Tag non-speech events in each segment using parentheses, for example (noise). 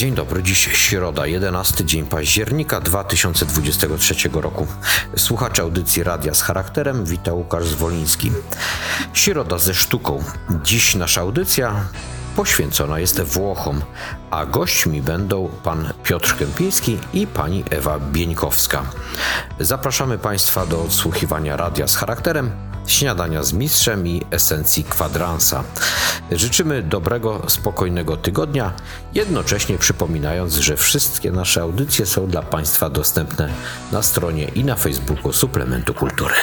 Dzień dobry, dziś środa, 11 dzień października 2023 roku. Słuchacze audycji Radia z charakterem, wita Łukasz Zwoliński. Środa ze sztuką. Dziś nasza audycja poświęcona jest Włochom, a gośćmi będą pan Piotr Kępiński i pani Ewa Bieńkowska. Zapraszamy Państwa do odsłuchiwania radia z charakterem, śniadania z mistrzem i esencji kwadransa. Życzymy dobrego, spokojnego tygodnia, jednocześnie przypominając, że wszystkie nasze audycje są dla Państwa dostępne na stronie i na Facebooku Suplementu Kultury.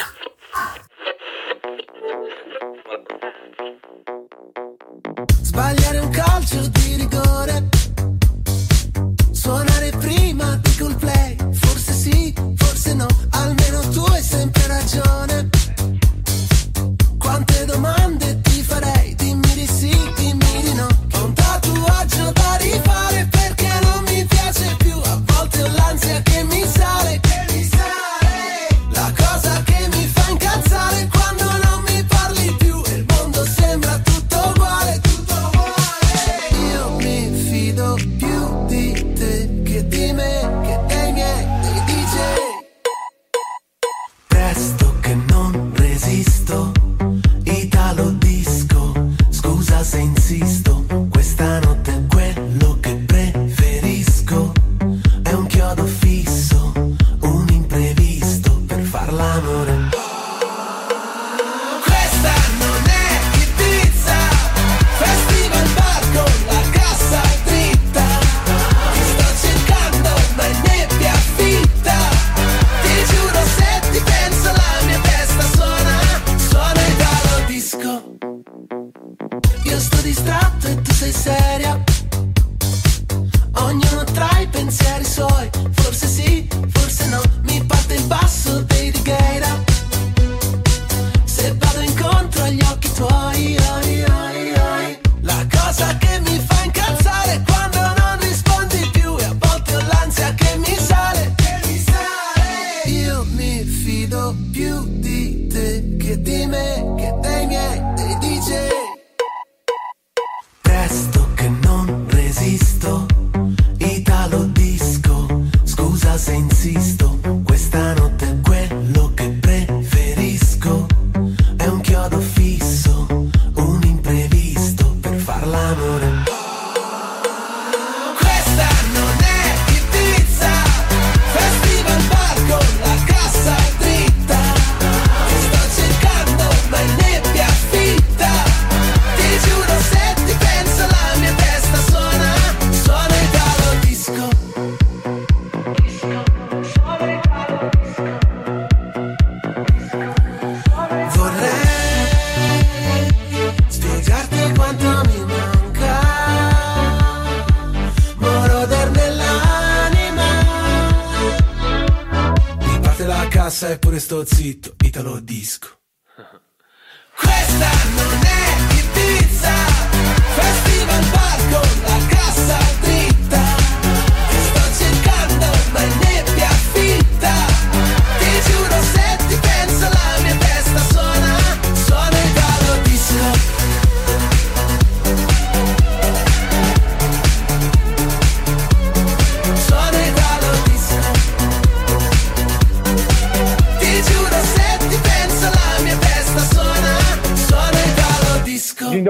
E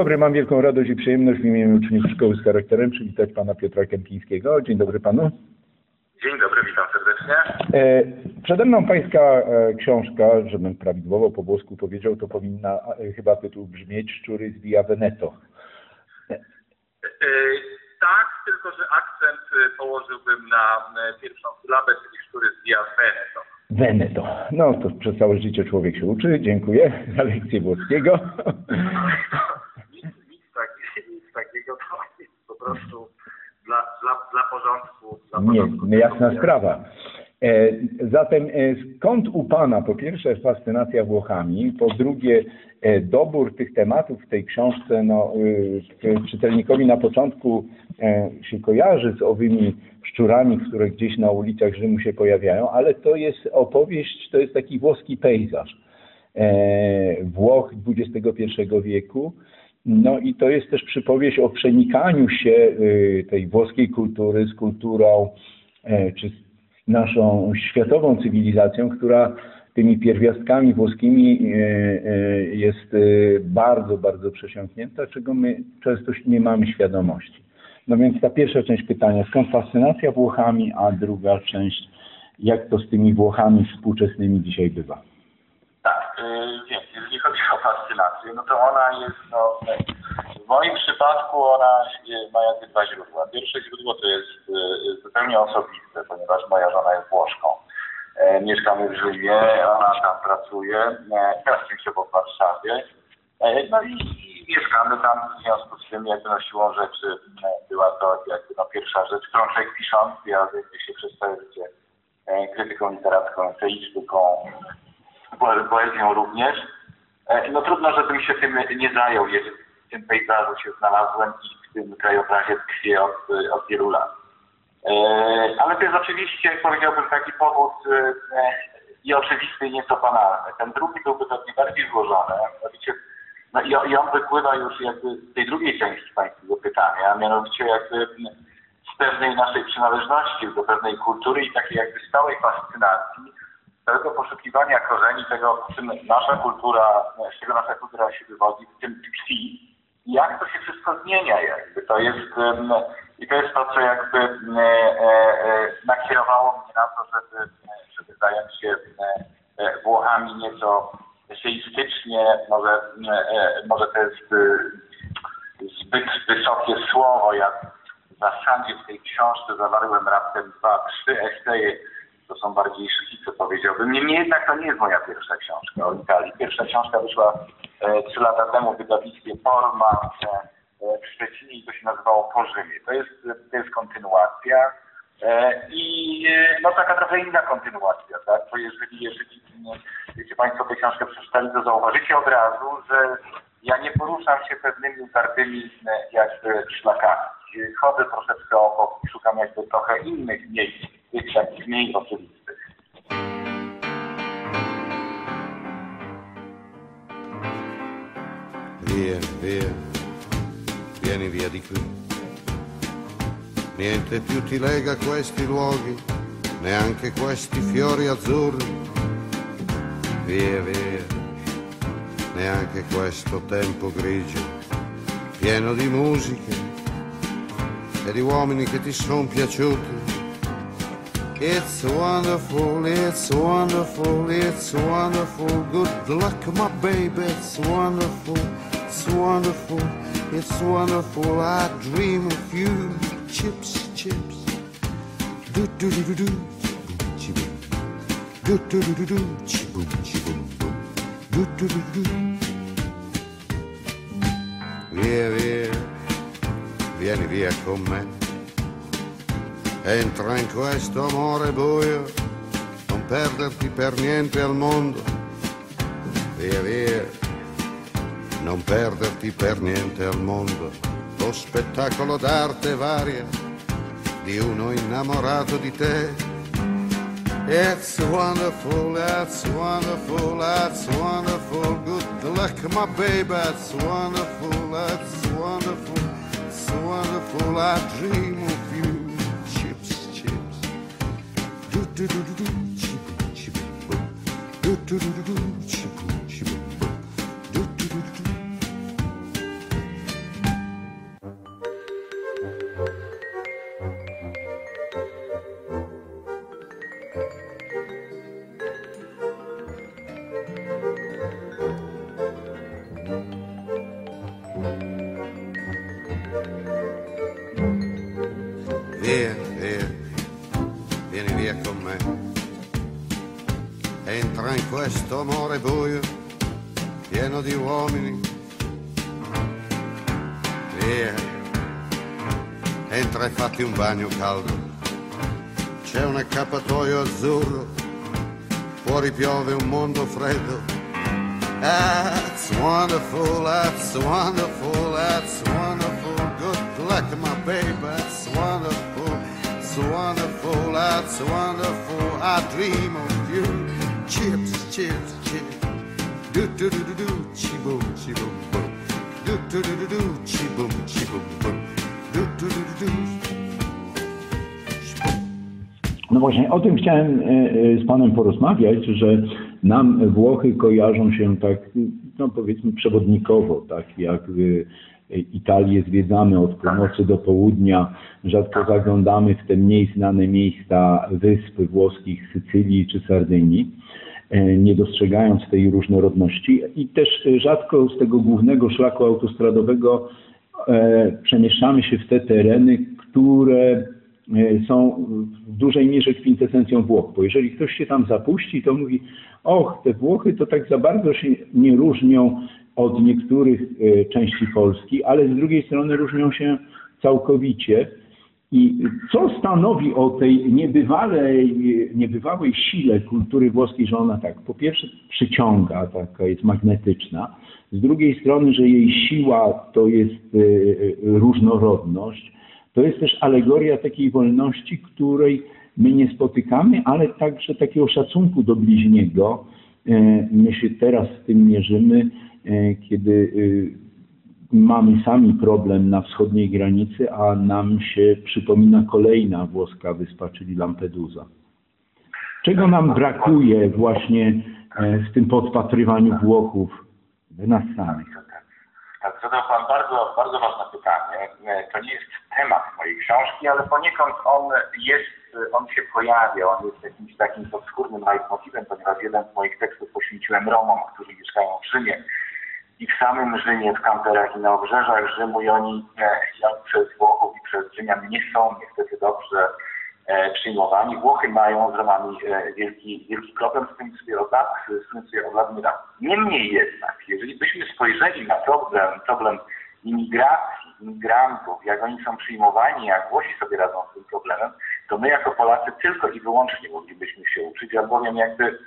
dobry, mam wielką radość i przyjemność w imieniu uczniów Szkoły z charakterem przywitać pana Piotra Kępińskiego. Dzień dobry panu. Dzień dobry, witam serdecznie. E, przede mną pańska e, książka, żebym prawidłowo po włosku powiedział, to powinna e, chyba tytuł brzmieć Szczury z Via Veneto. Tak, tylko że akcent położyłbym na pierwszą sylabę, czyli szczury z Via Veneto. Veneto. No to przez całe życie człowiek się uczy. Dziękuję za lekcję włoskiego. (laughs) Nic, nic, tak, nic takiego, to jest po prostu dla, dla, dla porządku. Dla Nie, porządku no jasna sprawa. E, Zatem e, skąd u Pana po pierwsze fascynacja Włochami, po drugie e, dobór tych tematów w tej książce, no, czytelnikowi na początku się kojarzy z owymi szczurami, które gdzieś na ulicach Rzymu się pojawiają, ale to jest opowieść, to jest taki włoski pejzaż. Włoch XXI wieku, No i to jest też przypowieść o przenikaniu się y, tej włoskiej kultury z kulturą e, czy z naszą światową cywilizacją, która tymi pierwiastkami włoskimi e, e, jest bardzo, bardzo przesiąknięta, czego my często nie mamy świadomości. No więc ta pierwsza część pytania, skąd fascynacja Włochami, a druga część, jak to z tymi Włochami współczesnymi dzisiaj bywa? Więc jeżeli chodzi o fascynację, no to ona jest, no, w moim przypadku ona ma jakby dwa źródła. Pierwsze źródło to jest y, zupełnie osobiste, ponieważ moja żona jest Włoszką. E, Mieszkamy w Rzymie, ona tam pracuje, e, teraz częściowo w Warszawie. E, No i, i mieszkamy tam w związku z tym, jakby no siłą rzeczy e, była to jakby no pierwsza rzecz, którą człowiek pisząc, ja się przez e, krytyką literacką, eseistyką, poezją również. E, No trudno, żebym się tym nie zajął, jeżeli w tym pejzażu się znalazłem i w tym krajobrazie tkwię od, od wielu lat. E, Ale to jest oczywiście, powiedziałbym, taki powód e, i oczywisty i nieco banalny. Ten drugi byłby pewnie bardziej złożony, mianowicie no i, i on wypływa już jakby z tej drugiej części pańskiego pytania, a mianowicie jakby z pewnej naszej przynależności do pewnej kultury i takiej jakby stałej fascynacji, tego poszukiwania korzeni tego, czym nasza kultura, z czego nasza kultura się wywodzi, w tym tkwi, jak to się wszystko zmienia jakby. To jest, i to jest to, co jakby e, e, nakierowało mnie na to, żeby, żeby zająć się e, Włochami nieco eseistycznie, może, e, może to jest e, zbyt wysokie słowo. Ja w zasadzie w tej książce zawarłem raptem dwa, trzy eseje, to są bardziej szkice powiedziałbym. Niemniej jednak to nie jest moja pierwsza książka o Italii. Pierwsza książka wyszła e, trzy lata temu w wydawnictwie Forma e, w Szczecinie i to się nazywało Po Rzymie. To jest, to jest kontynuacja e, i no taka trochę inna kontynuacja, tak? Bo jeżeli, jeżeli m, wiecie Państwo tę książkę przeczytali, to zauważycie od razu, że ja nie poruszam się pewnymi utartymi jakby szlakami. Chodzę troszeczkę obok i szukam jakby trochę innych miejsc, takich mniej oczywistych. Via, via, vieni via di qui. Niente più ti lega questi luoghi, neanche questi fiori azzurri. Via, via, neanche questo tempo grigio, pieno di musiche e di uomini che ti sono piaciuti. It's wonderful, it's wonderful, it's wonderful. Good luck, my baby, it's wonderful, it's wonderful, it's wonderful. I dream of you, chips, chips. Do do do do do, chiboom, do do do do do, chiboom, chiboom, boom. Do do do do. Via, via, vieni via con me. Entra in questo amore buio, non perderti per niente al mondo. Via via, non perderti per niente al mondo. Lo spettacolo d'arte varia di uno innamorato di te. It's wonderful, that's wonderful, that's wonderful. Good luck, my baby, that's wonderful, that's wonderful, it's wonderful. I dream Do do do do chip, chip. Do do do do chip, that's wonderful, that's wonderful. Good luck, my baby, that's wonderful, it's wonderful, that's wonderful. I dream of you. Chips, chips, chips. Do do do do do, chi boom, chi boom do do do do do, chi boom, chi boom boom, do do do do do. No właśnie, o tym chciałem e, e, z Panem porozmawiać, że nam Włochy kojarzą się tak, no powiedzmy przewodnikowo, tak jak e, Italię zwiedzamy od północy do południa, rzadko zaglądamy w te mniej znane miejsca wysp włoskich, Sycylii czy Sardynii, e, nie dostrzegając tej różnorodności. I też rzadko z tego głównego szlaku autostradowego e, przemieszczamy się w te tereny, które E, są w dużej mierze kwintesencją Włoch, bo jeżeli ktoś się tam zapuści, to mówi, och, te Włochy to tak za bardzo się nie różnią od niektórych e, części Polski, ale z drugiej strony różnią się całkowicie. I co stanowi o tej niebywałej, niebywałej sile kultury włoskiej, że ona tak, po pierwsze przyciąga, taka jest magnetyczna, z drugiej strony, że jej siła to jest e, różnorodność, to jest też alegoria takiej wolności, której my nie spotykamy, ale także takiego szacunku do bliźniego. E, my się teraz z tym mierzymy, e, kiedy e, mamy sami problem na wschodniej granicy, a nam się przypomina kolejna włoska wyspa, czyli Lampedusa. Czego nam brakuje właśnie w tym podpatrywaniu Włochów w nas samych? Tak, zadał Pan bardzo, bardzo ważne pytanie. To nie jest temat mojej książki, ale poniekąd on jest, on się pojawia, on jest jakimś takim podskórnym leitmotivem, ponieważ jeden z moich tekstów poświęciłem Romom, którzy mieszkają w Rzymie i w samym Rzymie, w kamperach i na obrzeżach Rzymu i oni e, jak przez Włochów i przez Rzymian nie są niestety dobrze e, przyjmowani. Włochy mają z Romami e, wielki, wielki problem, z tym sobie od lat, tym sobie od lat nie Niemniej jednak, jeżeli byśmy spojrzeli na problem, problem imigracji, imigrantów, jak oni są przyjmowani, jak Włosi sobie radzą z tym problemem, to my jako Polacy tylko i wyłącznie moglibyśmy się uczyć, albowiem jakby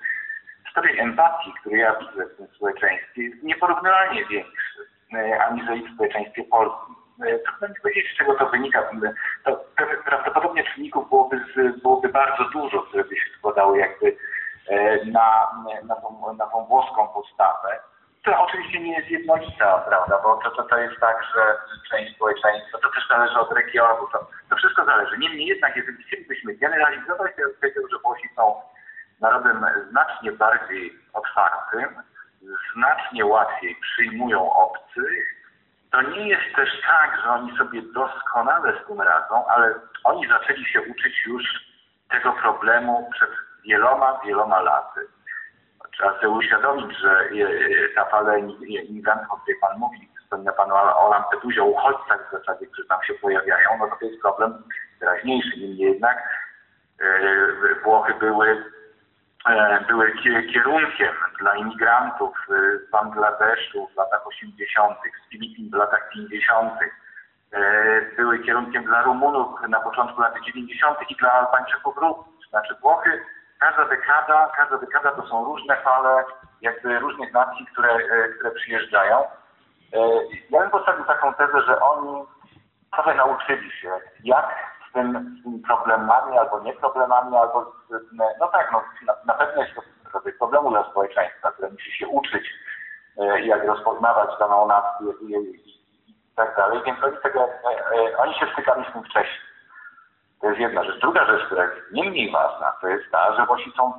stopień empatii, który ja widzę w tym społeczeństwie jest nieporównywalnie większy e, aniżeli w społeczeństwie polskim. E, trudno mi powiedzieć, z czego to wynika. To prawdopodobnie czynników byłoby, byłoby bardzo dużo, które by się składały jakby e, na, na, tą, na tą włoską postawę która oczywiście nie jest jednolita, prawda, bo to, to, to jest tak, że część społeczeństwa, to też zależy od regionu, to, to wszystko zależy. Niemniej jednak, jeżeli chcielibyśmy generalizować, to ja powiedział, że Włosi są narodem znacznie bardziej otwartym, znacznie łatwiej przyjmują obcych. To nie jest też tak, że oni sobie doskonale z tym radzą, ale oni zaczęli się uczyć już tego problemu przed wieloma, wieloma laty. Trzeba sobie uświadomić, że e, e, ta fala imigrantów, o której Pan mówi, wspomina Pan o, Lampedusie, o uchodźcach w zasadzie, którzy tam się pojawiają, no to to jest problem wyraźniejszy. Niemniej jednak e, Włochy były, były kierunkiem dla imigrantów z Bangladeszu w latach 80., z Filipin w latach 50., były kierunkiem dla Rumunów na początku lat 90. i dla Albańczyków również. Znaczy Włochy każda dekada, każda dekada to są różne fale jakby różnych nacji, które, e, które przyjeżdżają. E, ja bym postawił taką tezę, że oni trochę nauczyli się, jak z, tym, tymi problemami albo nie problemami, albo z, no tak, no, na, pewno jest to problemu dla społeczeństwa, które musi się uczyć, e, jak rozpoznawać daną nację i, i, i tak dalej, więc oni, tego, oni się stykali z tym wcześniej. To jest jedna rzecz. Druga rzecz, która jest nie mniej ważna, to jest ta, że Włosi są,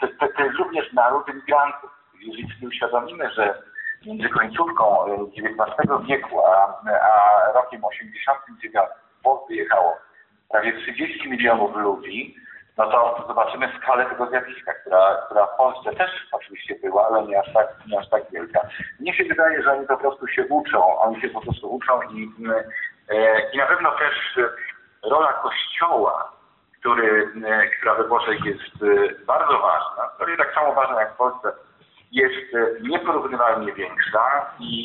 to, to, to jest również naród imigrantów. Jeżeli sobie uświadomimy, że między końcówką XIX wieku a, a rokiem 89 Włoch wyjechało prawie 30 milionów ludzi, no to zobaczymy skalę tego zjawiska, która, która w Polsce też oczywiście była, ale nie aż tak, nie aż tak wielka. Mnie się wydaje, że oni po prostu się uczą, oni się po prostu uczą i, i na pewno też rola Kościoła, który, e, która we Włoszech jest e, bardzo ważna, prawie tak samo ważna jak w Polsce, jest e, nieporównywalnie większa i,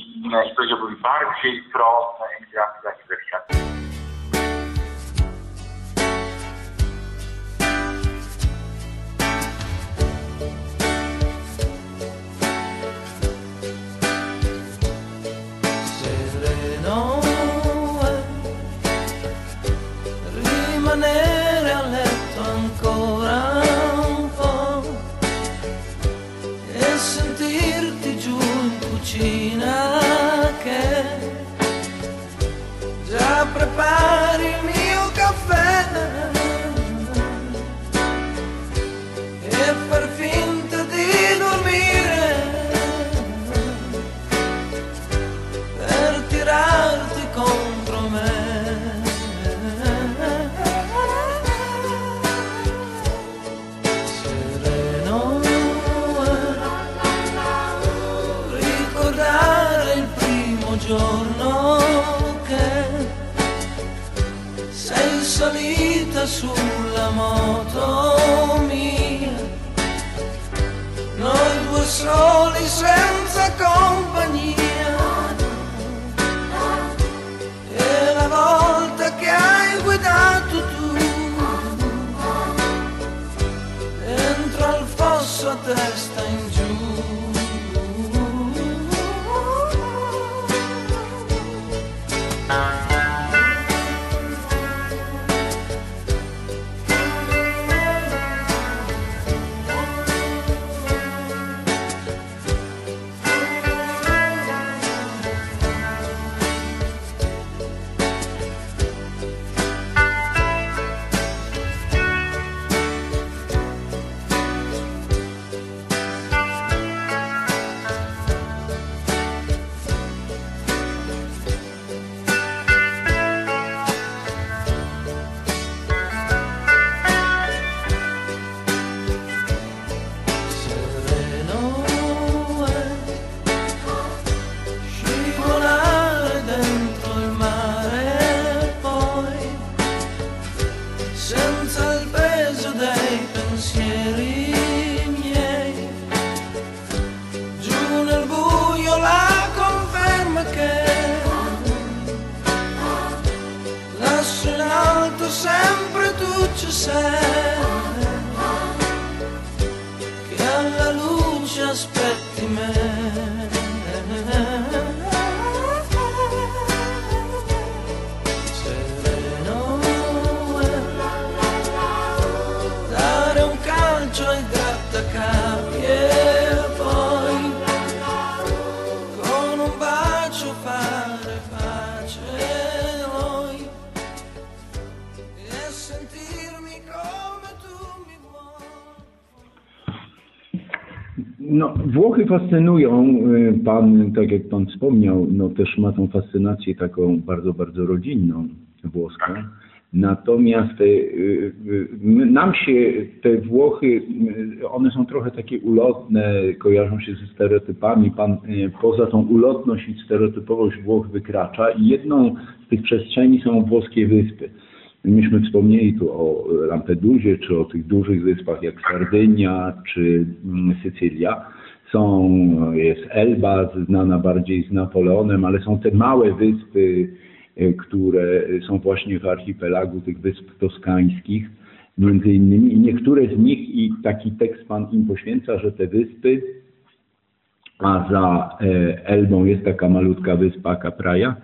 i powiedziałbym bardziej pro-emigracja control Włochy fascynują. y, Pan, tak jak Pan wspomniał, no też ma tą fascynację taką bardzo, bardzo rodzinną włoską. Natomiast y, y, nam się te Włochy, one są trochę takie ulotne, kojarzą się ze stereotypami. Pan poza tą ulotność i stereotypowość Włoch wykracza i jedną z tych przestrzeni są włoskie wyspy. Myśmy wspomnieli tu o Lampedusie, czy o tych dużych wyspach jak Sardynia, czy mm, Sycylia. Są, jest Elba, znana bardziej z Napoleonem, ale są te małe wyspy, e, które są właśnie w archipelagu tych wysp toskańskich, między innymi. I niektóre z nich, i taki tekst Pan im poświęca, że te wyspy, a za e, Elbą jest taka malutka wyspa Capraia,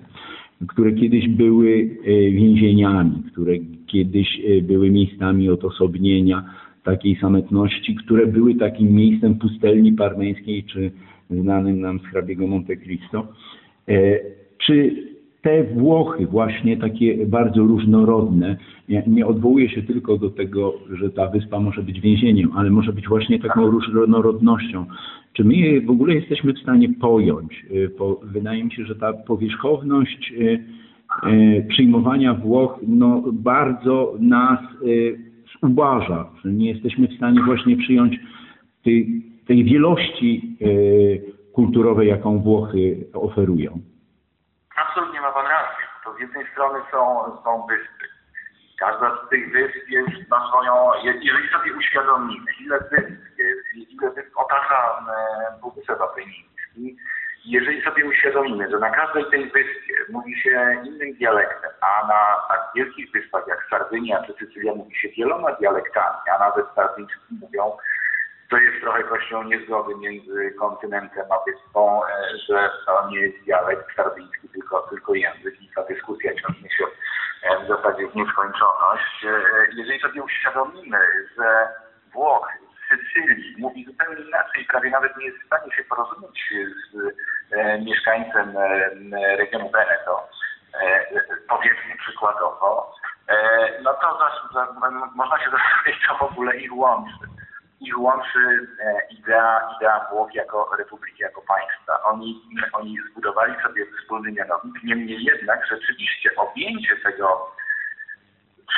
które kiedyś były e, więzieniami, które kiedyś były miejscami odosobnienia takiej samotności, które były takim miejscem pustelni parmeńskiej, czy znanym nam z hrabiego Monte Cristo. E, Czy te Włochy, właśnie takie bardzo różnorodne, nie, nie odwołuje się tylko do tego, że ta wyspa może być więzieniem, ale może być właśnie taką różnorodnością. Czy my w ogóle jesteśmy w stanie pojąć? Bo wydaje mi się, że ta powierzchowność y, przyjmowania Włoch no, bardzo nas uważa, że nie jesteśmy w stanie właśnie przyjąć tej, tej wielości y, kulturowej, jaką Włochy oferują. Absolutnie ma Pan rację. To z jednej strony są, są wyspy. Każda z tych wysp jest, ma swoją, je- jeżeli sobie uświadomimy, ile wysp jest, ile wysp otacza e, Półwysep Apeniński, jeżeli sobie uświadomimy, że na każdej tej wyspie mówi się innym dialektem, a na tak wielkich wyspach jak Sardynia czy Sycylia mówi się wieloma dialektami, a nawet Sardyńczycy mówią to jest trochę kwestią niezgody między kontynentem a wyspą, e, że to nie jest dialekt sardyński, tylko, tylko język i ta dyskusja ciągnie się e, w zasadzie w nieskończoność. E, Jeżeli sobie uświadomimy, że Włoch Sycylii mówi zupełnie inaczej, prawie nawet nie jest w stanie się porozumieć z e, mieszkańcem e, regionu Veneto, e, powiedzmy przykładowo, no to za, można się (laughs) zastanowić, co w ogóle ich łączy. Ich łączy idea, idea Włoch jako republiki, jako państwa. Oni, oni zbudowali sobie wspólny mianownik, niemniej jednak rzeczywiście objęcie tego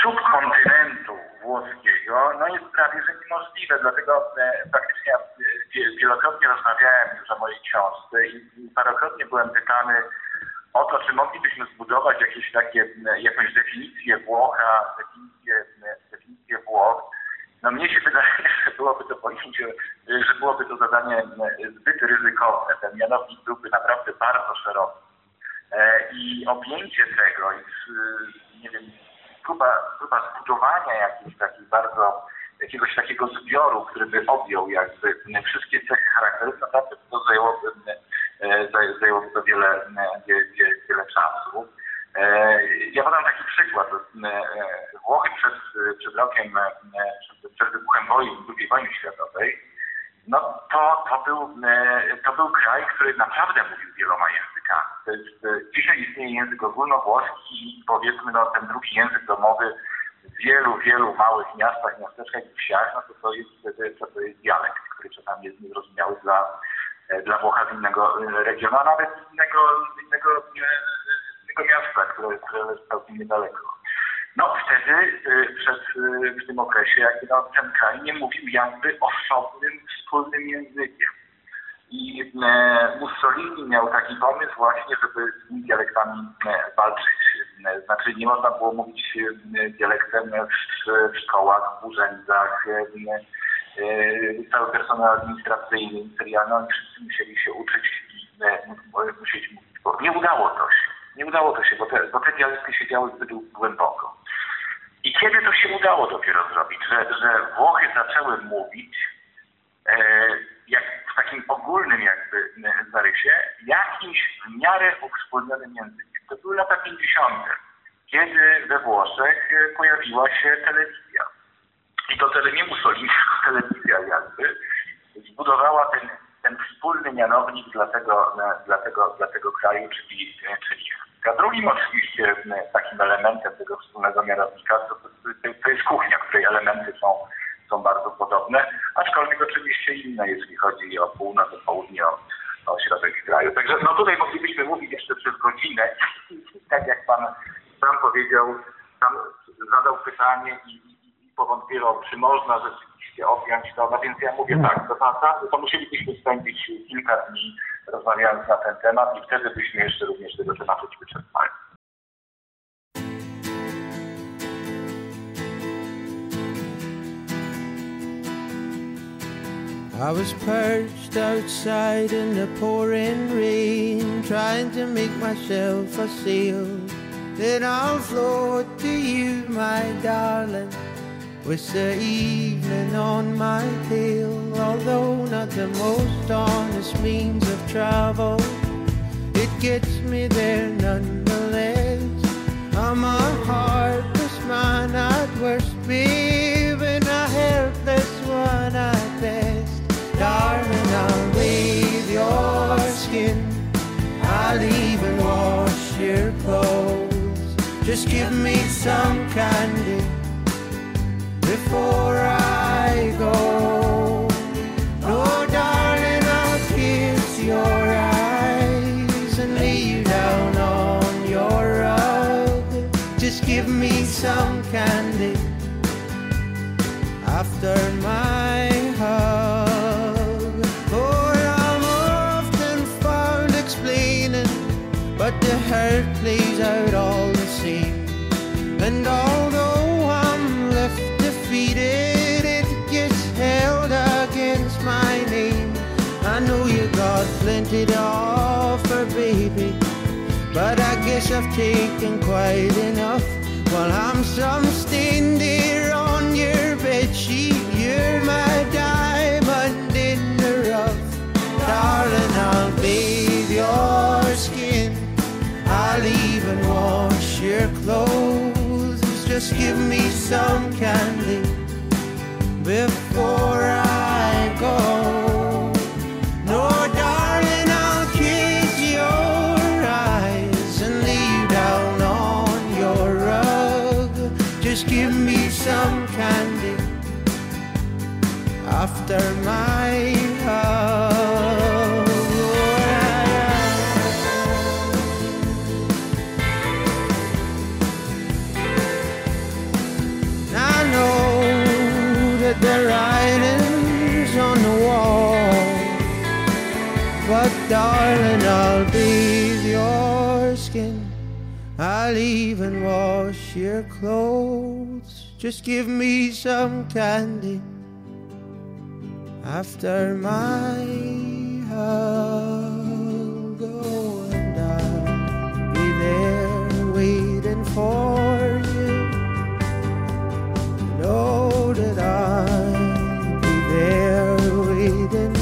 subkontynentu włoskiego no jest prawie że niemożliwe, dlatego e, faktycznie ja e, wie- wielokrotnie rozmawiałem już o mojej książce i parokrotnie byłem pytany o to, czy moglibyśmy zbudować jakieś takie, e, jakąś definicję Włocha, definicję, e, definicję Włoch. No mnie się wydaje, (laughs) że byłoby to pojęcie, e, że byłoby to zadanie e, zbyt ryzykowne. Ten mianownik byłby naprawdę bardzo szeroki. E, I objęcie tego, i, nie wiem, próba, próba zbudowania jakiejś takiej bardzo, jakiegoś takiego zbioru, który by objął jakby wszystkie cechy charakteru, naprawdę to zajęłoby, e, zaj- zajęłoby to wiele, e, wie- wie- wiele czasu. E, Ja podam taki przykład. Włochy przed, przed rokiem, przed, przed wybuchem wojny, II wojny światowej, no to, to, był, to był kraj, który naprawdę mówił wieloma językami. To jest, e, dzisiaj istnieje język ogólnowłoski i powiedzmy no, ten drugi język domowy w wielu, wielu małych miastach, miasteczkach i wsiach, no to to jest, to jest, to jest dialekt, który czasami jest niezrozumiały dla, e, dla Włocha z innego e, regionu, a nawet z innego, z innego, z innego miasta, które, które leży całkiem niedaleko. No wtedy przed, w tym okresie jakby no, ten kraj nie mówił jakby osobnym, wspólnym językiem. I e, Mussolini miał taki pomysł właśnie, żeby z tymi dialektami e, walczyć. E, Znaczy nie można było mówić dialektem w, szkołach, w urzędach, cały personel administracyjny, ministerialny, oni wszyscy musieli się uczyć i mu- musieli mówić. Bo nie udało to się. Nie udało to się, bo te, bo te dialekty siedziały zbyt głęboko. I kiedy to się udało dopiero zrobić, że, że Włochy zaczęły mówić e, jak w takim ogólnym jakby e, zarysie jakimś w miarę uwspólnionym językiem. To były lata 50., kiedy we Włoszech e, pojawiła się telewizja. I to tele, nie Mussolini, (laughs) telewizja jakby zbudowała ten, ten wspólny mianownik dla tego, e, dla tego, dla tego kraju, czyli, czyli. A drugim oczywiście takim elementem tego wspólnego mianownika to, to, to jest kuchnia, której elementy są, są bardzo podobne, aczkolwiek oczywiście inne, jeśli chodzi o północ, o południe, o, o środek kraju. Także no tutaj moglibyśmy mówić jeszcze przez godzinę, tak jak pan sam powiedział, sam zadał pytanie i, i, i powątpiewał, czy można rzeczywiście objąć to. No więc ja mówię tak, to, to, to musielibyśmy spędzić kilka dni rozmawiając na ten temat i wtedy byśmy jeszcze również tego tematu nie wyczerpali. I was perched outside in the pouring rain, trying to make myself a sail. Then I'll float to you, my darling, with the evening on my tail. Although not the most honest means of travel, it gets me there nonetheless. I'm a heartless man at worst, clothes. Just give me some candy before I go. No, darling, I'll kiss your eyes and lay you down on your rug. Just give me some candy after my hurt plays out all the same. And although I'm left defeated, it gets held against my name. I know you got plenty to offer, baby, but I guess I've taken quite enough. While I'm some stain Just give me some candy before darling, I'll bathe your skin. I'll even wash your clothes. Just give me some candy after my hug. Oh, and I'll be there waiting for you. Know that I'll be there waiting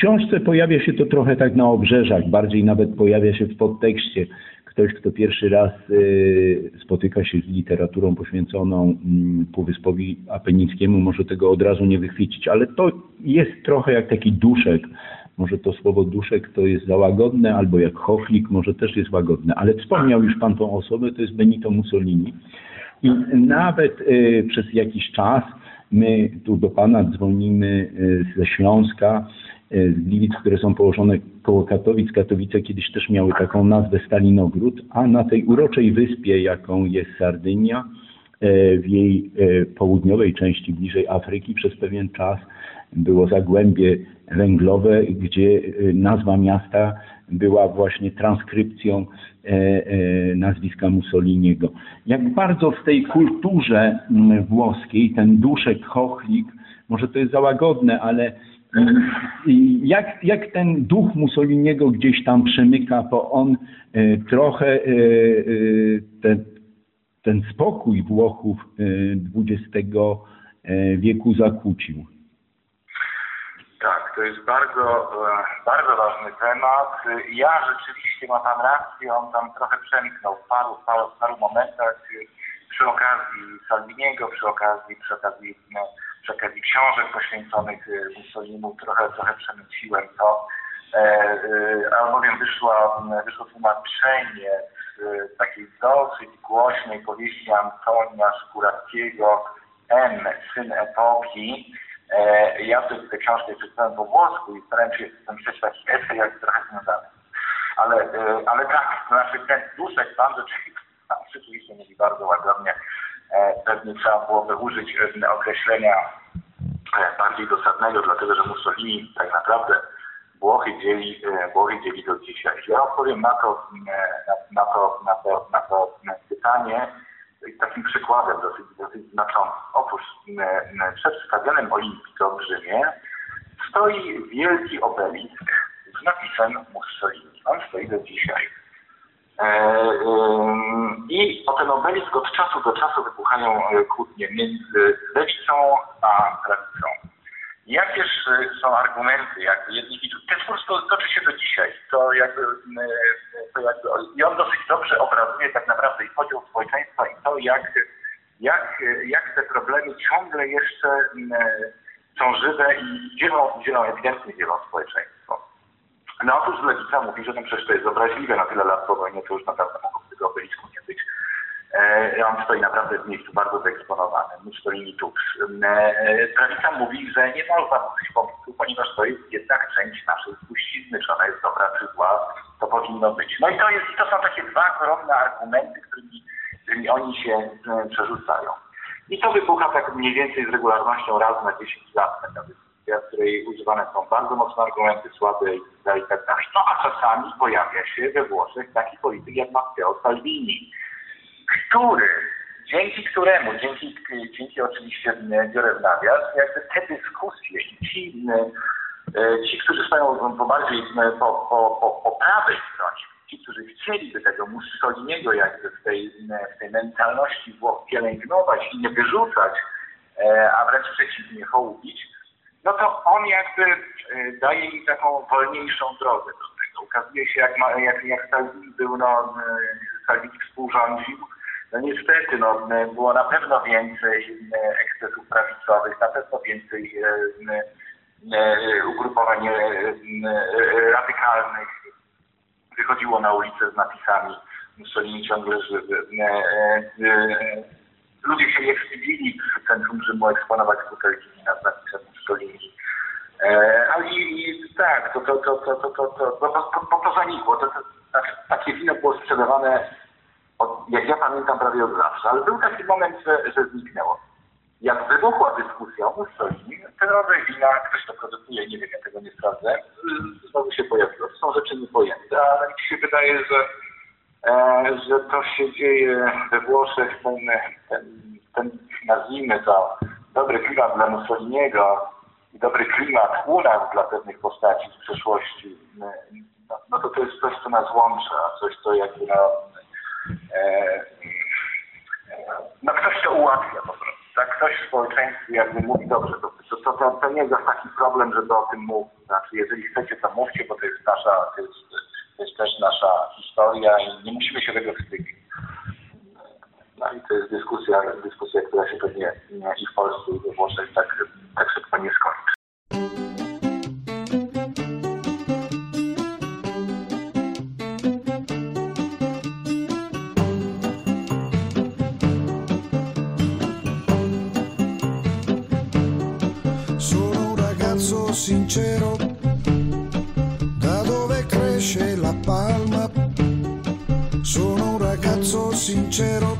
książce pojawia się to trochę tak na obrzeżach, bardziej nawet pojawia się w podtekście. Ktoś, kto pierwszy raz e, spotyka się z literaturą poświęconą mm, Półwyspowi Apenickiemu, może tego od razu nie wychwycić, ale to jest trochę jak taki duszek. Może to słowo duszek to jest za łagodne, albo jak chochlik, może też jest łagodne, ale wspomniał już pan tą osobę, to jest Benito Mussolini. I nawet e, przez jakiś czas my tu do Pana dzwonimy e, ze Śląska, z Gliwic, które są położone koło Katowic. Katowice kiedyś też miały taką nazwę Stalinogród, a na tej uroczej wyspie, jaką jest Sardynia, e, w jej e, południowej części, bliżej Afryki, przez pewien czas było zagłębie węglowe, gdzie e, nazwa miasta była właśnie transkrypcją e, e, nazwiska Mussoliniego. Jak bardzo w tej kulturze mm, włoskiej ten duszek, chochlik, może to jest za łagodne, ale jak, jak ten duch Mussoliniego gdzieś tam przemyka, bo on e, trochę e, e, ten, ten spokój Włochów XX wieku zakłócił. Tak, to jest bardzo, bardzo ważny temat. Ja rzeczywiście ma pan rację, on tam trochę przemknął w paru, paru, paru momentach przy okazji Salviniego, przy okazji, przy okazji, no, przy okazji książek poświęconych e, Mussoliniemu, trochę, trochę przemyciłem to. E, e, albowiem wyszła, wyszło tłumaczenie z e, takiej dosyć głośnej powieści Antonia Szkurackiego N, Syn Epoki, E, Ja tę tę książkę przeczytałem po włosku i starałem się napisać taki esej, jak trochę związany. Ale, ale tak, to znaczy ten duszek pan rzeczywiście, rzeczywiście mówi bardzo łagodnie. E, Pewnie trzeba byłoby użyć e, określenia e, bardziej dosadnego, dlatego że Mussolini tak naprawdę Włochy dzieli, Włochy dzieli do dzisiaj. Ja odpowiem na to, na, na to, na to, na to pytanie takim przykładem dosyć, dosyć znaczącym. Otóż przed stadionem Olimpiko w Rzymie stoi wielki obelisk z napisem Mussolini. On stoi do dzisiaj. E, ym, I o ten obelisk od czasu do czasu wybuchają e, kłótnie między lewicą a prawicą. Jakież są argumenty, jakby jedni widzą. Ten spór to toczy się do dzisiaj. To jakby, m, to jakby, I on dosyć dobrze obrazuje tak naprawdę i podział społeczeństwa i to, jak, jak, jak te problemy ciągle jeszcze m, są żywe i dzielą, dzielą ewidentnie dzielą społeczeństwo. No otóż lewica mówi, że no przecież to jest obraźliwe na tyle lat po wojnie, to już naprawdę mogło tego obelisku nie być. E, on stoi naprawdę w miejscu bardzo wyeksponowanym, Mussolini tuż. E, prawica mówi, że nie można mówić pomysłu, ponieważ to jest jednak część naszej spuścizny, czy ona jest dobra, czy zła, to powinno być. No i to, jest, to są takie dwa koronne argumenty, którymi, którymi oni się e, przerzucają. I to wybucha tak mniej więcej z regularnością raz na 10 lat taka dyskusja, w której używane są bardzo mocne argumenty, słabe i tak tak. No a czasami pojawia się we Włoszech taki polityk jak Matteo Salvini, który, dzięki któremu, dzięki, dzięki oczywiście biorę w nawias, jakby te dyskusje i ci e, ci, którzy stoją po bardziej po, po, po, po prawej stronie, ci, którzy chcieliby tego Mussoliniego jakby w tej, w tej mentalności Włoch pielęgnować i nie wyrzucać, e, a wręcz przeciwnie, hołubić, no to on jakby e, daje im taką wolniejszą drogę do tego. Ukazuje się, jak, jak, jak Salvini był, no, e, Salvini współrządził, no niestety, no, było na pewno więcej ekscesów prawicowych, na pewno więcej ugrupowań radykalnych wychodziło na ulicę z napisami Mussolini ciągle żywy. Ludzie się nie wstydzili w centrum Rzymu eksponować butelki na z napisem Mussolini. Ale i, tak, to, to, to, to, to, to, to, to, to, to, zanikło. To, to, znaczy, takie wino było sprzedawane, od, jak ja pamiętam, prawie od zawsze. Ale był taki moment, że, że zniknęło. Jak wybuchła dyskusja o Mussolini, te nowe wina, ktoś to produkuje, nie wiem, ja tego nie sprawdzę, znowu się pojawiło. Są rzeczy niepojęte, ale mi się wydaje, że, e, że to się dzieje we Włoszech, ten, ten, ten nazwijmy to, dobry klimat dla Mussoliniego i dobry klimat u nas dla pewnych postaci z przeszłości, no, no to to jest coś, co nas łączy, a coś, co jakby no, e, no ktoś to ułatwia po prostu. Tak, ktoś w społeczeństwie jakby mówi dobrze, to, to, to, to nie jest taki problem, żeby o tym mówić. Znaczy, jeżeli chcecie, to mówcie, bo to jest nasza, to jest, to jest też nasza historia i nie musimy się tego wstydzić. No i to jest dyskusja, dyskusja, która się pewnie i w Polsce, i we Włoszech tak, tak szybko nie skończy. Sincero, da dove cresce la palma. Sono un ragazzo sincero,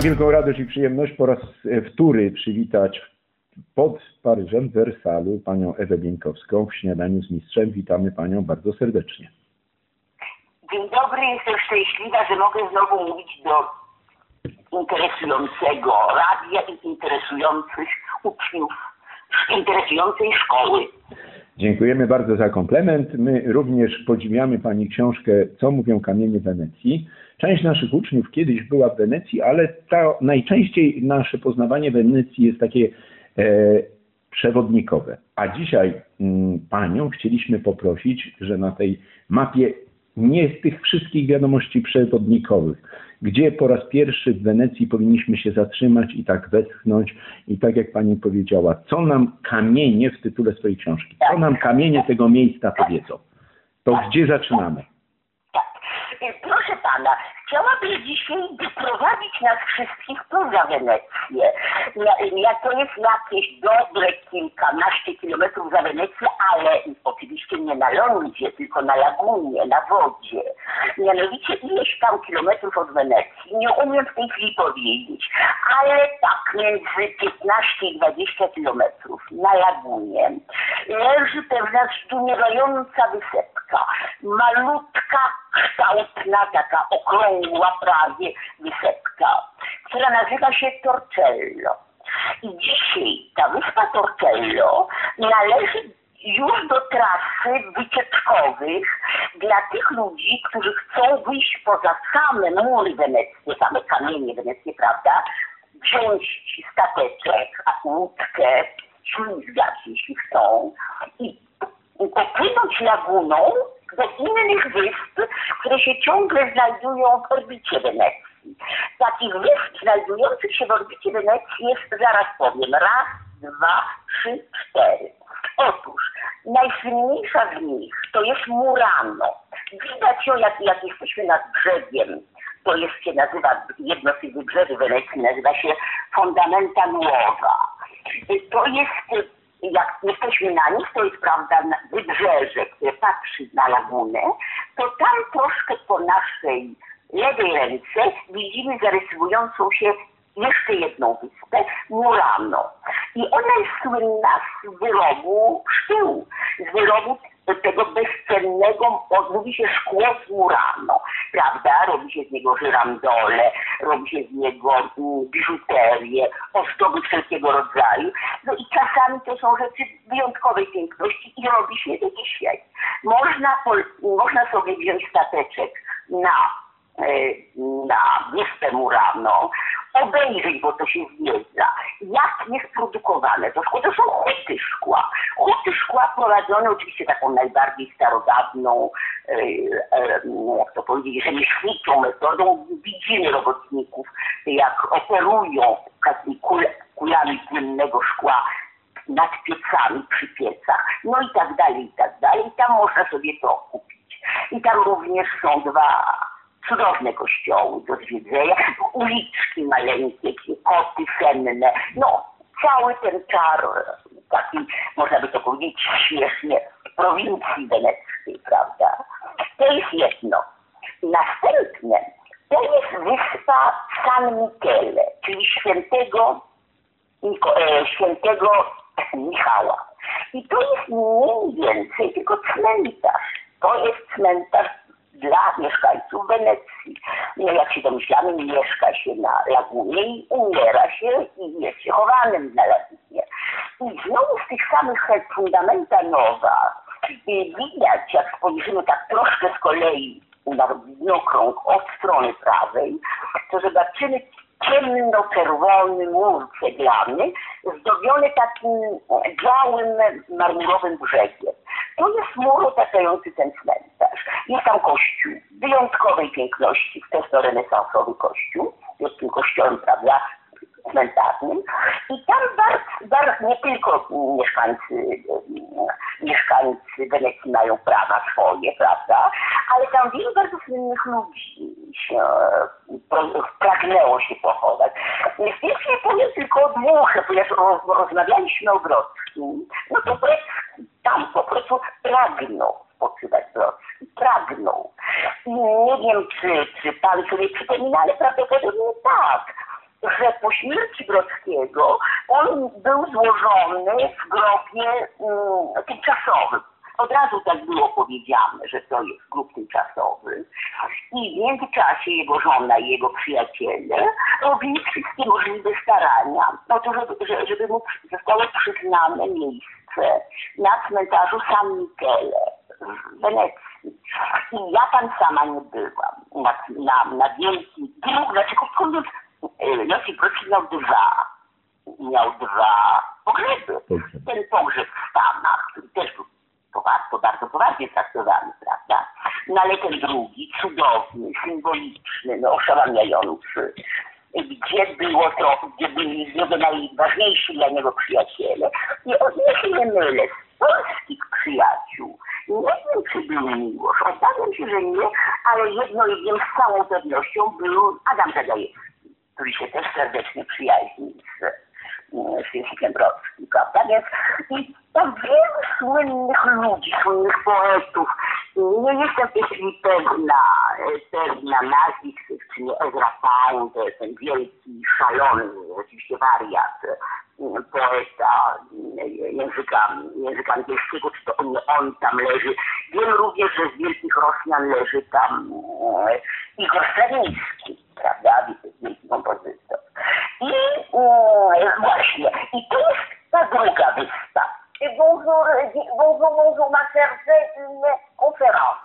mam wielką radość i przyjemność po raz e, wtóry przywitać pod Paryżem w Wersalu panią Ewę Bieńkowską w śniadaniu z mistrzem. Witamy panią bardzo serdecznie. Dzień dobry, jestem szczęśliwa, że mogę znowu mówić do interesującego radia i interesujących uczniów, interesującej szkoły. Dziękujemy bardzo za komplement. My również podziwiamy Pani książkę Co mówią kamienie Wenecji. Część naszych uczniów kiedyś była w Wenecji, ale ta, najczęściej nasze poznawanie Wenecji jest takie e, przewodnikowe. A dzisiaj mm, Panią chcieliśmy poprosić, że na tej mapie nie z tych wszystkich wiadomości przewodnikowych, gdzie po raz pierwszy w Wenecji powinniśmy się zatrzymać i tak westchnąć i tak jak Pani powiedziała, co nam kamienie w tytule swojej książki, co nam kamienie tego miejsca powiedzą. To gdzie zaczynamy? Tak. Chciałabym dzisiaj wyprowadzić nas wszystkich poza Wenecję. Ja- Ja, to jest jakieś dobre kilkanaście kilometrów za Wenecję, ale oczywiście nie na lądzie, tylko na lagunie, na wodzie. Mianowicie ileś tam kilometrów od Wenecji, nie umiem w tej chwili powiedzieć, ale tak między 15 i 20 kilometrów na lagunie leży pewna zdumiewająca wysepka. Malutka, kształtna, taka okrągła prawie wysepka, która nazywa się Torcello. I dzisiaj ta wyspa Torcello należy już do trasy wycieczkowych dla tych ludzi, którzy chcą wyjść poza same mury weneckie, same kamienie weneckie, prawda? Wziąć stateczek, a łódkę, ślizgać, jeśli chcą i popłynąć laguną do innych wysp, które się ciągle znajdują w orbicie Wenecji. Takich wysp znajdujących się w orbicie Wenecji jest, zaraz powiem, raz, dwa, trzy, cztery. Otóż najsłynniejsza z nich to jest Murano. Widać ją, jak, jak jesteśmy nad brzegiem. To jest się nazywa, jedno z tych wybrzeży Wenecji nazywa się Fondamenta Nuova. To jest jak jesteśmy na nich, to jest prawda wybrzeże, które patrzy na lagunę, to tam troszkę po naszej lewej ręce widzimy zarysowującą się jeszcze jedną wyspę, Murano. I ona jest słynna z wyrobu szkół, z wyrobu tego bezcennego, mówi się szkło z Murano, prawda? Robi się z niego żyrandole, robi się z niego mm, biżuterię, ozdoby wszelkiego rodzaju. No i czasami to są rzeczy wyjątkowej piękności i robi się to dzisiaj. Można, można sobie wziąć stateczek na e, na wyspę Murano, obejrzeć, bo to się zwiedza, jak jest produkowane to szkło. To są huty szkła. Huty szkła prowadzone oczywiście taką najbardziej starodawną, e, e, jak to powiedzieć, rzemieślniczą metodą. Widzimy robotników, jak operują takimi kul, kulami płynnego szkła nad piecami, przy piecach, no i tak dalej, i tak dalej. I tam można sobie to kupić. I tam również są dwa cudowne kościoły do zwiedzenia, uliczki maleńkie, koty senne, no cały ten czar taki, można by to powiedzieć śmiesznie, prowincji weneckiej, prawda? To jest jedno. Następne to jest wyspa San Michele, czyli świętego e, świętego Michała. I to jest mniej więcej tylko cmentarz. To jest cmentarz dla mieszkańców Wenecji. No jak się domyślamy, mieszka się na lagunie i umiera się i jest się chowanym na lagunie. I znowu z tych samych fundamenta nowa i widać, jak spojrzymy tak troszkę z kolei na widnokrąg od strony prawej, to zobaczymy ciemno-czerwony mur ceglany, zdobiony takim białym marmurowym brzegiem. To jest mur otaczający ten cmentarz. Jest tam kościół wyjątkowej piękności, wczesnorenesansowy kościół, jest tym kościołem, prawda, cmentarnym. I tam bardzo, nie tylko mieszkańcy, mieszkańcy Wenecji mają prawa swoje, prawda, ale tam wielu bardzo słynnych ludzi pro- pragnęło się pochować. Więc nie powiem tylko o dwóch, ponieważ roz, rozmawialiśmy o Brodskim, no to Brecki tam po prostu pragnął spoczywać Brodzki, pragnął. Nie wiem, czy, czy pan sobie przypomina, ale prawdopodobnie tak, że po śmierci Brodzkiego on był złożony w grobie mm, tymczasowym. Od razu tak było powiedziane, że to jest grób tymczasowy. I w międzyczasie jego żona i jego przyjaciele robili wszystkie możliwe starania, no to żeby, że- żeby mu zostało przyznane miejsce na cmentarzu San Michele w Wenecji. I ja tam sama nie byłam. Na, na, na wielkim grób, znaczy krótko Josip Brodski miał dwa miał dwa. Pogrzeby. Ten pogrzeb w Stanach, który też był poważnie, bardzo poważnie traktowany, prawda? No ale ten drugi, cudowny, symboliczny, no oszałamiający, gdzie było to, gdzie byli jego najważniejsi dla niego przyjaciele. I o ile się nie mylę, z polskich przyjaciół, nie wiem, czy był Miłosz, obawiam się, że nie, ale jedno i wiem z całą pewnością był Adam Zagajewski który się też serdecznie przyjaźni z, z Językiem Brodskim, prawda? Więc i tak wielu słynnych ludzi, słynnych poetów, nie jestem w tej chwili pewna, pewna nazwisk, czy nie Ezra Pound, ten wielki, szalony, oczywiście wariat, poeta języka, języka angielskiego, czy to on, on tam leży. Wiem również, że z wielkich Rosjan leży tam e, Igor Strawiński, prawda, wielki kompozytor. I e, właśnie, i to jest ta druga wyspa. Bonjour, bonjour, bonjour, ma chère, c'est une conférence.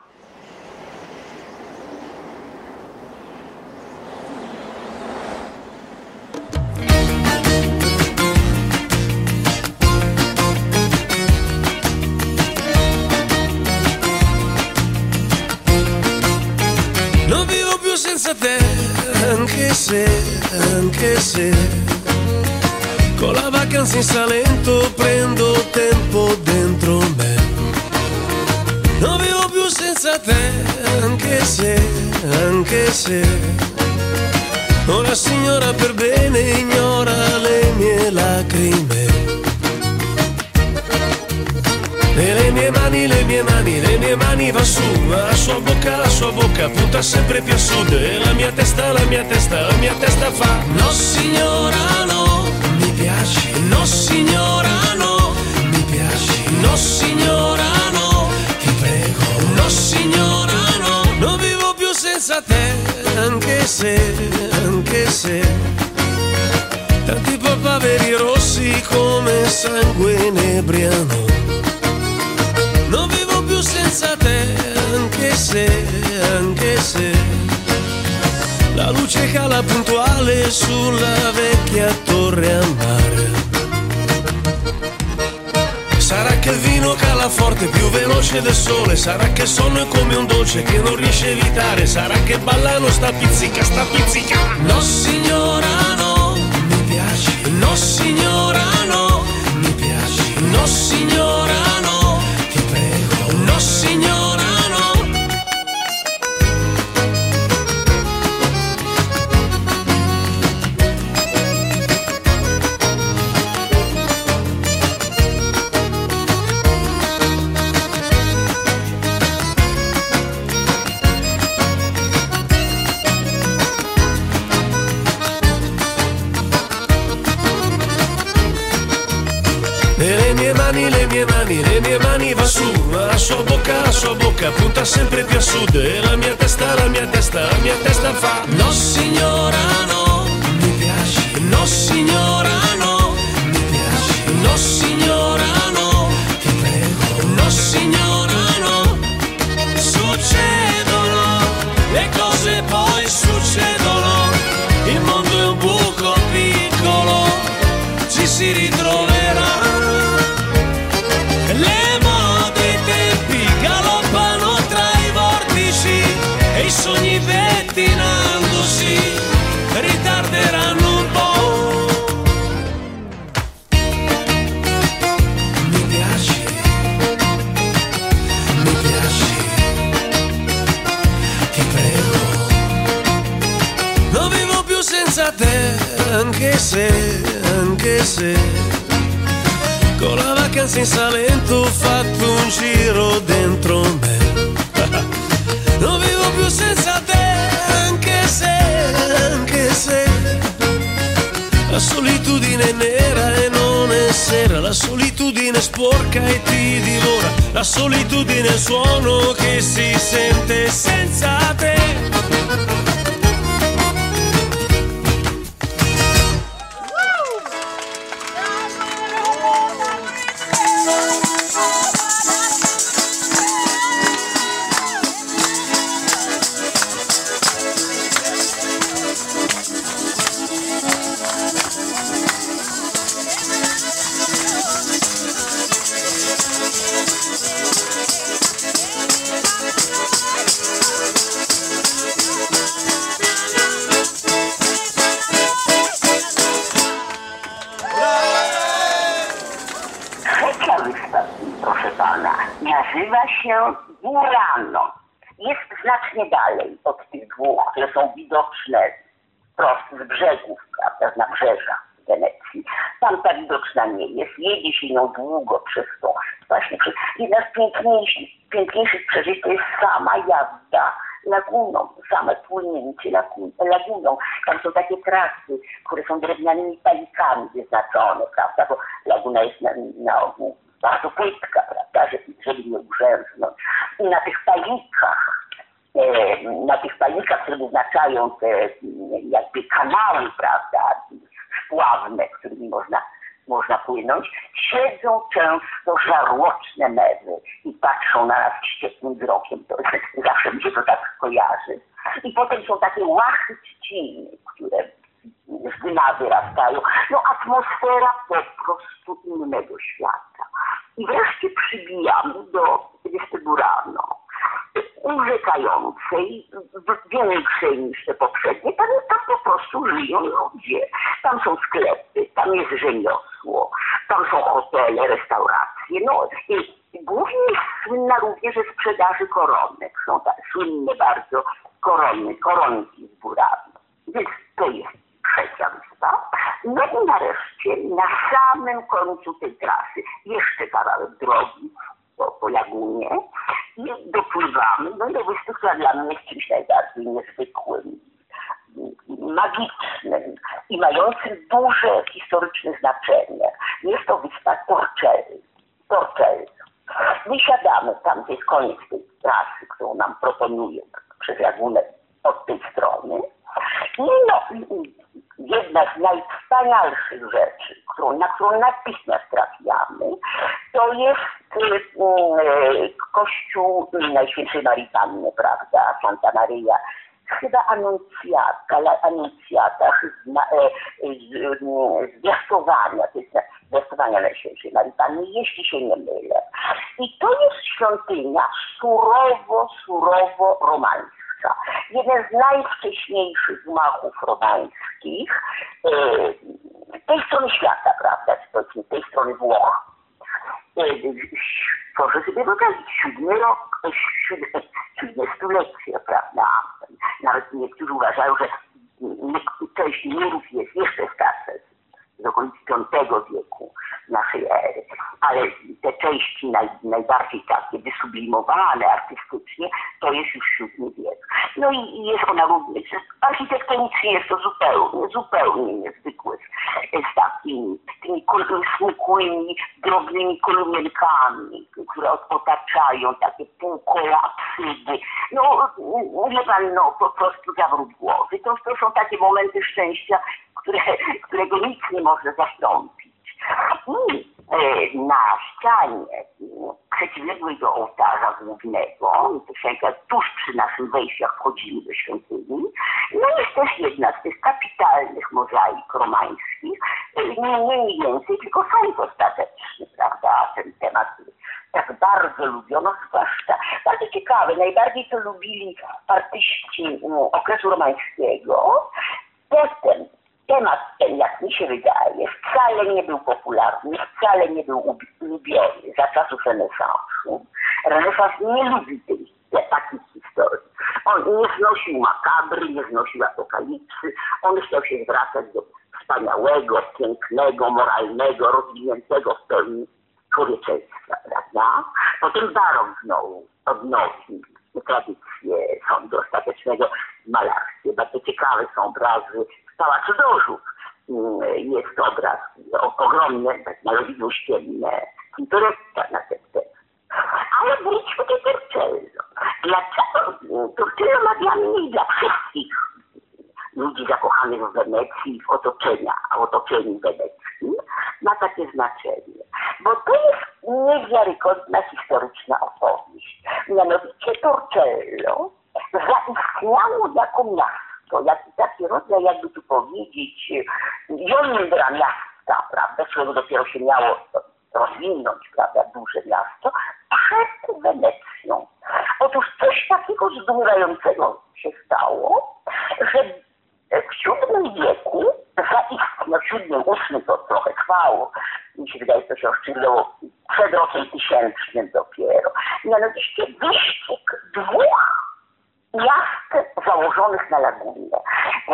Non vivo più senza te, anche se, anche se con vacanza in Salento prendo tempo dentro me. Non vivo più senza te, anche se, anche se una signora per bene ignora le mie lacrime. E le mie mani, le mie mani, le mie mani va su, ma la sua bocca, la sua bocca punta sempre più a sud e la mia testa, la mia testa, la mia testa fa No signora no, no no, mi piaci, no no, ti prego, no no, non vivo più senza te, anche se, anche se. Tanti papaveri rossi come sangue inebriano. Non vivo più senza te, anche se, anche se. La luce cala puntuale sulla vecchia torre a mare. Che il vino cala forte, più veloce del sole, sarà che sonno è come un dolce che non riesce a evitare, sarà che ballano sta pizzica, sta pizzica. No signora no, mi piaci, no signora no, mi piaci, no signora no, sempre più a sud. E la mia testa, la mia testa, la mia testa fa No signora no, sporca e ti divora, la solitudine il suono che si sente senza te. Się. Jest znacznie dalej od tych dwóch, które są widoczne wprost z brzegów, prawda, z nabrzeża Wenecji. Tam ta widoczna nie jest. Jedzie się nią długo przez to. Właśnie przez... Jedna z piękniejszych, piękniejszych przeżyć to jest sama jazda laguną, same płynięcie lagu- laguną. Tam są takie trasy, które są drewnianymi palikami wyznaczone, prawda, bo laguna jest na, na ogół bardzo płytka, prawda, żeby, nie ugrzęznąć. I na tych palikach e, na tych palikach, które wyznaczają te m, jakby kanały, prawda, spławne, którymi można, można płynąć, siedzą często żarłoczne mewy i patrzą na nas wściekłym wzrokiem. To, (laughs) zawsze mi się to tak kojarzy. I potem są takie łachy trzciny, które z dna wyrastają. No atmosfera po prostu innego świata. I wreszcie przybijamy do Vesteburano, urzekającej, większej niż te poprzednie. Tam, tam po prostu żyją ludzie. Tam są sklepy, tam jest rzemiosło, tam są hotele, restauracje. No i głównie jest słynna również ze sprzedaży koronek. Są tak słynne bardzo korony, koronki z Burano. Więc to jest trzecia. No i nareszcie na samym końcu tej trasy jeszcze kawałek drogi po, po lagunie i dopływamy no, do wyspy, która dla mnie jest czymś najbardziej niezwykłym, magicznym i mającym duże historyczne znaczenie. Jest to wyspa Torcelli. Torcelli. Wysiadamy tam, gdzie jest koniec tej trasy, którą nam proponują przez lagunę od tej strony. I no, jedna z najwspanialszych rzeczy, którą, na którą natychmiast trafiamy, to jest y, y, kościół Najświętszej Marii Panny, prawda, Santa Maria. Chyba anuncjata, anuncjata e, z- z- zwiastowania, to jest zwiastowania Najświętszej Marii Panny, jeśli się nie mylę. I to jest świątynia surowo, surowo romańska. Jeden z najwcześniejszych gmachów romańskich e, tej strony świata, prawda, powiedzmy tej strony Włoch. Proszę sobie wyobrazić, siódmy rok, siódme, siódme stulecie, prawda. Nawet niektórzy uważają, że część murów jest jeszcze starsze, z okolicy V wieku naszej ery, ale te części naj, najbardziej takie wysublimowane artystycznie, to jest już VII wiek. No i, jest ona również, architektonicznie jest to zupełnie, zupełnie z takimi, tymi smukłymi, drobnymi kolumienkami, które otaczają takie półkolapsydy. No, wie pan, no po prostu zawrót głowy. To, to są takie momenty szczęścia, które, którego nic nie może zastąpić. I e, na ścianie m, przeciwległej do ołtarza głównego, to się jak tuż przy naszym wejściu, jak wchodzimy do świątyni, no jest też jedna z tych kapitalnych mozaik romańskich, e, nie mniej więcej, tylko fajnie ostateczny, prawda, ten temat tak bardzo lubiono, zwłaszcza bardzo ciekawe, najbardziej to lubili artyści mm, okresu romańskiego. Potem temat ten, jak mi się wydaje, wcale nie był popularny, wcale nie był ub- lubiony za czasów renesansu. Renesans nie lubi tej, takich historii. On nie znosił makabry, nie znosił apokalipsy, on chciał się zwracać do wspaniałego, pięknego, moralnego, rozwiniętego w pełni człowieczeństwa, prawda? Potem barok znowu odnosi tradycję sądu ostatecznego malarskie. Bardzo ciekawe są obrazy z Pałacu Dożów. Mm, Jest obraz ogromny, tak na lewidło ścienne, Tintoretto na ten tekst. Ale wróćmy do Torcello. Dlaczego mm, Torcello ma dla mnie i dla wszystkich ludzi zakochanych w Wenecji, w otoczenia, w otoczeniu weneckim, ma takie znaczenie. Bo to jest niewiarygodna historyczna opowieść. Mianowicie Torcello zaistniało jako miasto, jak, taki rodzaj, jakby tu powiedzieć, jądra miasta, prawda, którego dopiero się miało rozwinąć, prawda, duże miasto, przed Wenecją. Otóż coś takiego zdumiewającego się stało, że w VII wieku zaistniał, VII, VIII to trochę trwało, mi się wydaje, to się oszczędzało przed rokiem tysięcznym dopiero. Mianowicie wyścig dwóch miast założonych na lagunie.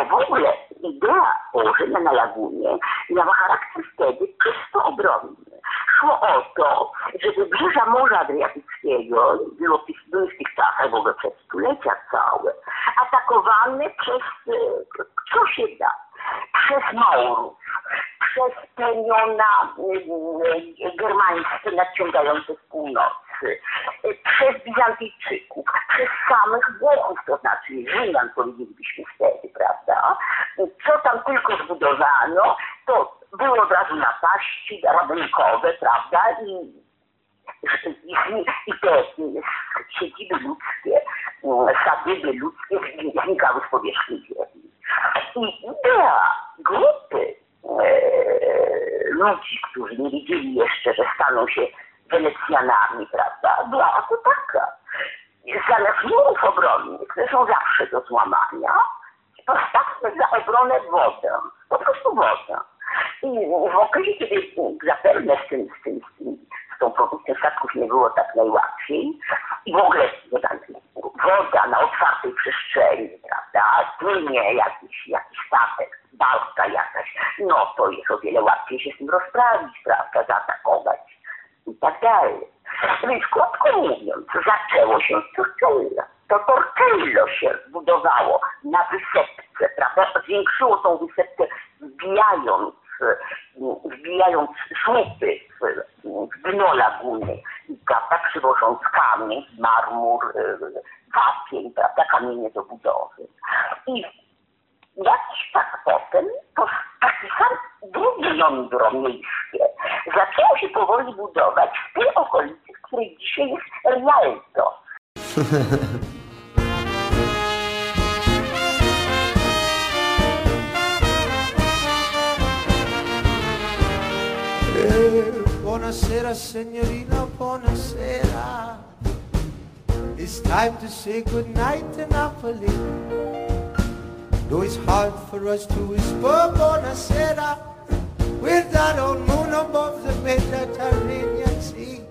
W ogóle idea położenia na lagunie miała charakter wtedy czysto obronny. Szło o to, że wybrzeża Morza Adriatyckiego było były w tych czasach w ogóle przez stulecia całe, atakowane przez, e, co się da, przez Maurów, przez plemiona e, germańskie nadciągające z północy, przez Bizantyjczyków, przez samych Włochów, to znaczy Rzymian powiedzielibyśmy wtedy, prawda? Co tam tylko zbudowano, to były od razu napaści rabunkowe, prawda? I, i, i te siedziby ludzkie, sadyby ludzkie znikały z powierzchni ziemi. I idea grupy e, ludzi, którzy nie wiedzieli jeszcze, że staną się Wenecjanami, prawda, była oto taka. Zamiast murów obronnych, które są zawsze do złamania, postawmy za obronę wodę, po prostu wodę. I w okresie, kiedy zapewne z, tym, z, tym, z, tym, tą produkcją statków nie było tak najłatwiej i w ogóle tam, woda na otwartej przestrzeni, prawda, płynie jakiś, jakiś statek, balka jakaś, no to jest o wiele łatwiej się z tym rozprawić, prawda, zaatakować i tak dalej. Więc krótko mówiąc, zaczęło się z Torcello. To Torcello się budowało na wysepce, prawda? Zwiększyło tą wysepkę wbijając, wbijając słupy w, dno laguny, prawda? Przywożąc kamień, marmur, wapień, prawda? Kamienie do budowy. I jakiś tak potem to taki sam drugie jądro miejskie zaczęło się powoli budować w tej okolicy, w której dzisiaj jest Rialto. (laughs) Buonasera, signorina, buonasera. It's time to say goodnight to Napoli. Though it's hard for us to whisper buonasera with that old moon above the Mediterranean Sea.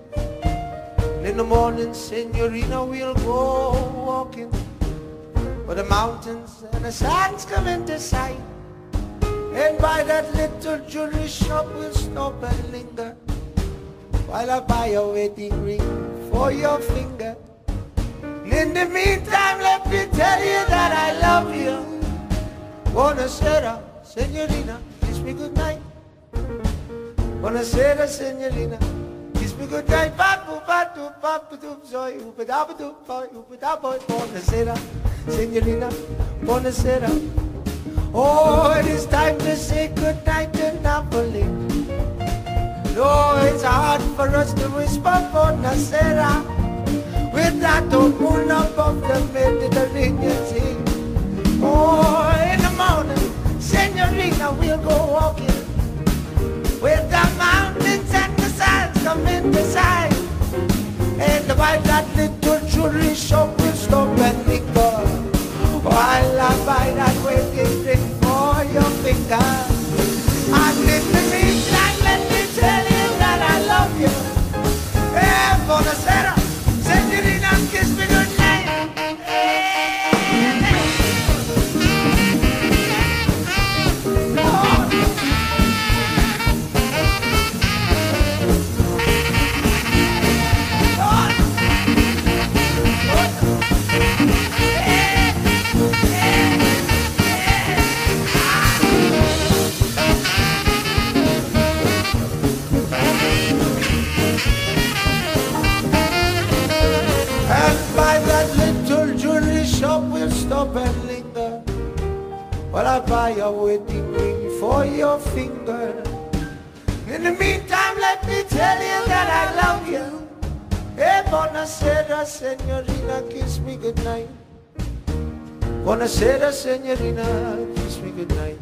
And in the morning, signorina, we'll go walking where the mountains and the sands come into sight. And by that little jewelry shop we'll stop and linger While I buy a wedding ring for your finger. In the meantime let me tell you that I love you. Buonasera, signorina, kiss me goodnight. Buonasera, signorina, kiss me goodnight. Papu, patu, papu, dum, soy, upadabu, dum, boy, upadabu, Buonasera, signorina, buonasera Oh, it is time to say goodnight to Napoli. No, it's hard for us to whisper Buonasera with that old moon above the Mediterranean Sea. Oh, in the morning, Senorita, we'll go walking With the mountains and the sands come in the sight. And by that little jewelry shop, we'll stop and linger. While I buy that wedding ring for your finger And in the meantime let me tell you Cause that Well, I'll buy your wedding ring for your finger. In the meantime, let me tell you that I love you. Hey, buonasera, signorina, kiss me goodnight. Buonasera, signorina, kiss me goodnight.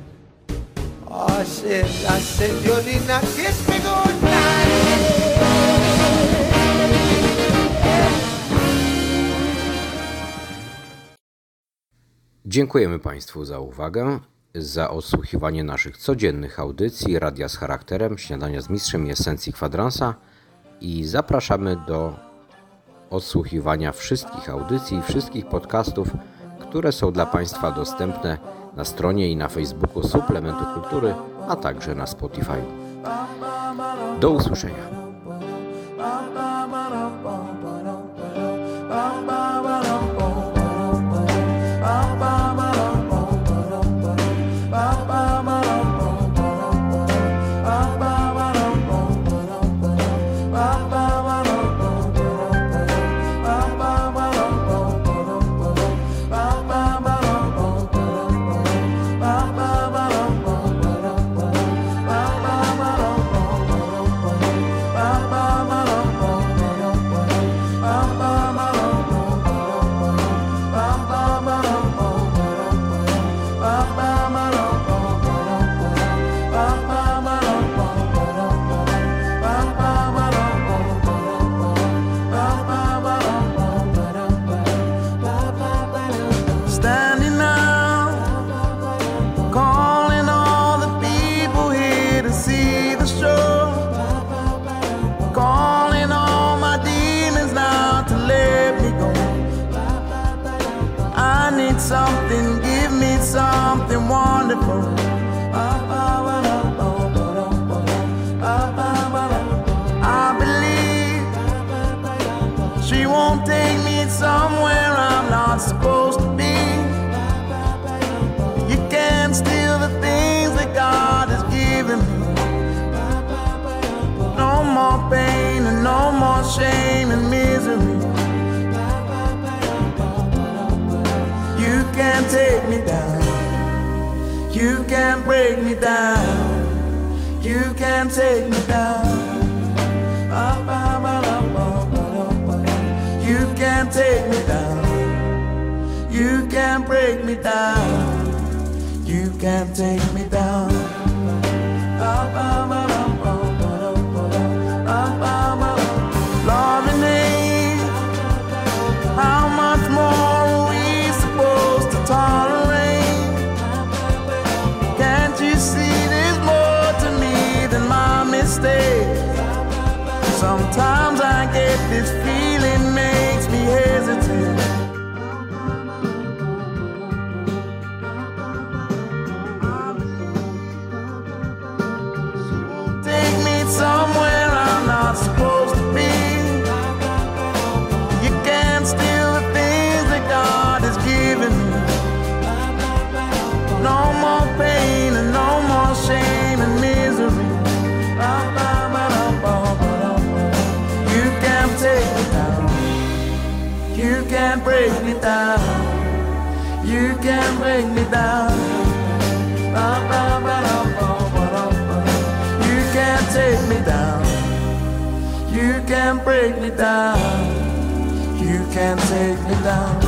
Oh, I said, I kiss me goodnight. Dziękujemy Państwu za uwagę, za odsłuchiwanie naszych codziennych audycji Radia z charakterem, Śniadania z Mistrzem i Esencji Kwadransa i zapraszamy do odsłuchiwania wszystkich audycji i wszystkich podcastów, które są dla Państwa dostępne na stronie i na Facebooku Suplementu Kultury, a także na Spotify. Do usłyszenia. Take me down. You can't break me down. You can't take me down. Ah, you can't take me down. You can't break me down. You can't take me You can't take me down. You can't break me down. You can't take me down.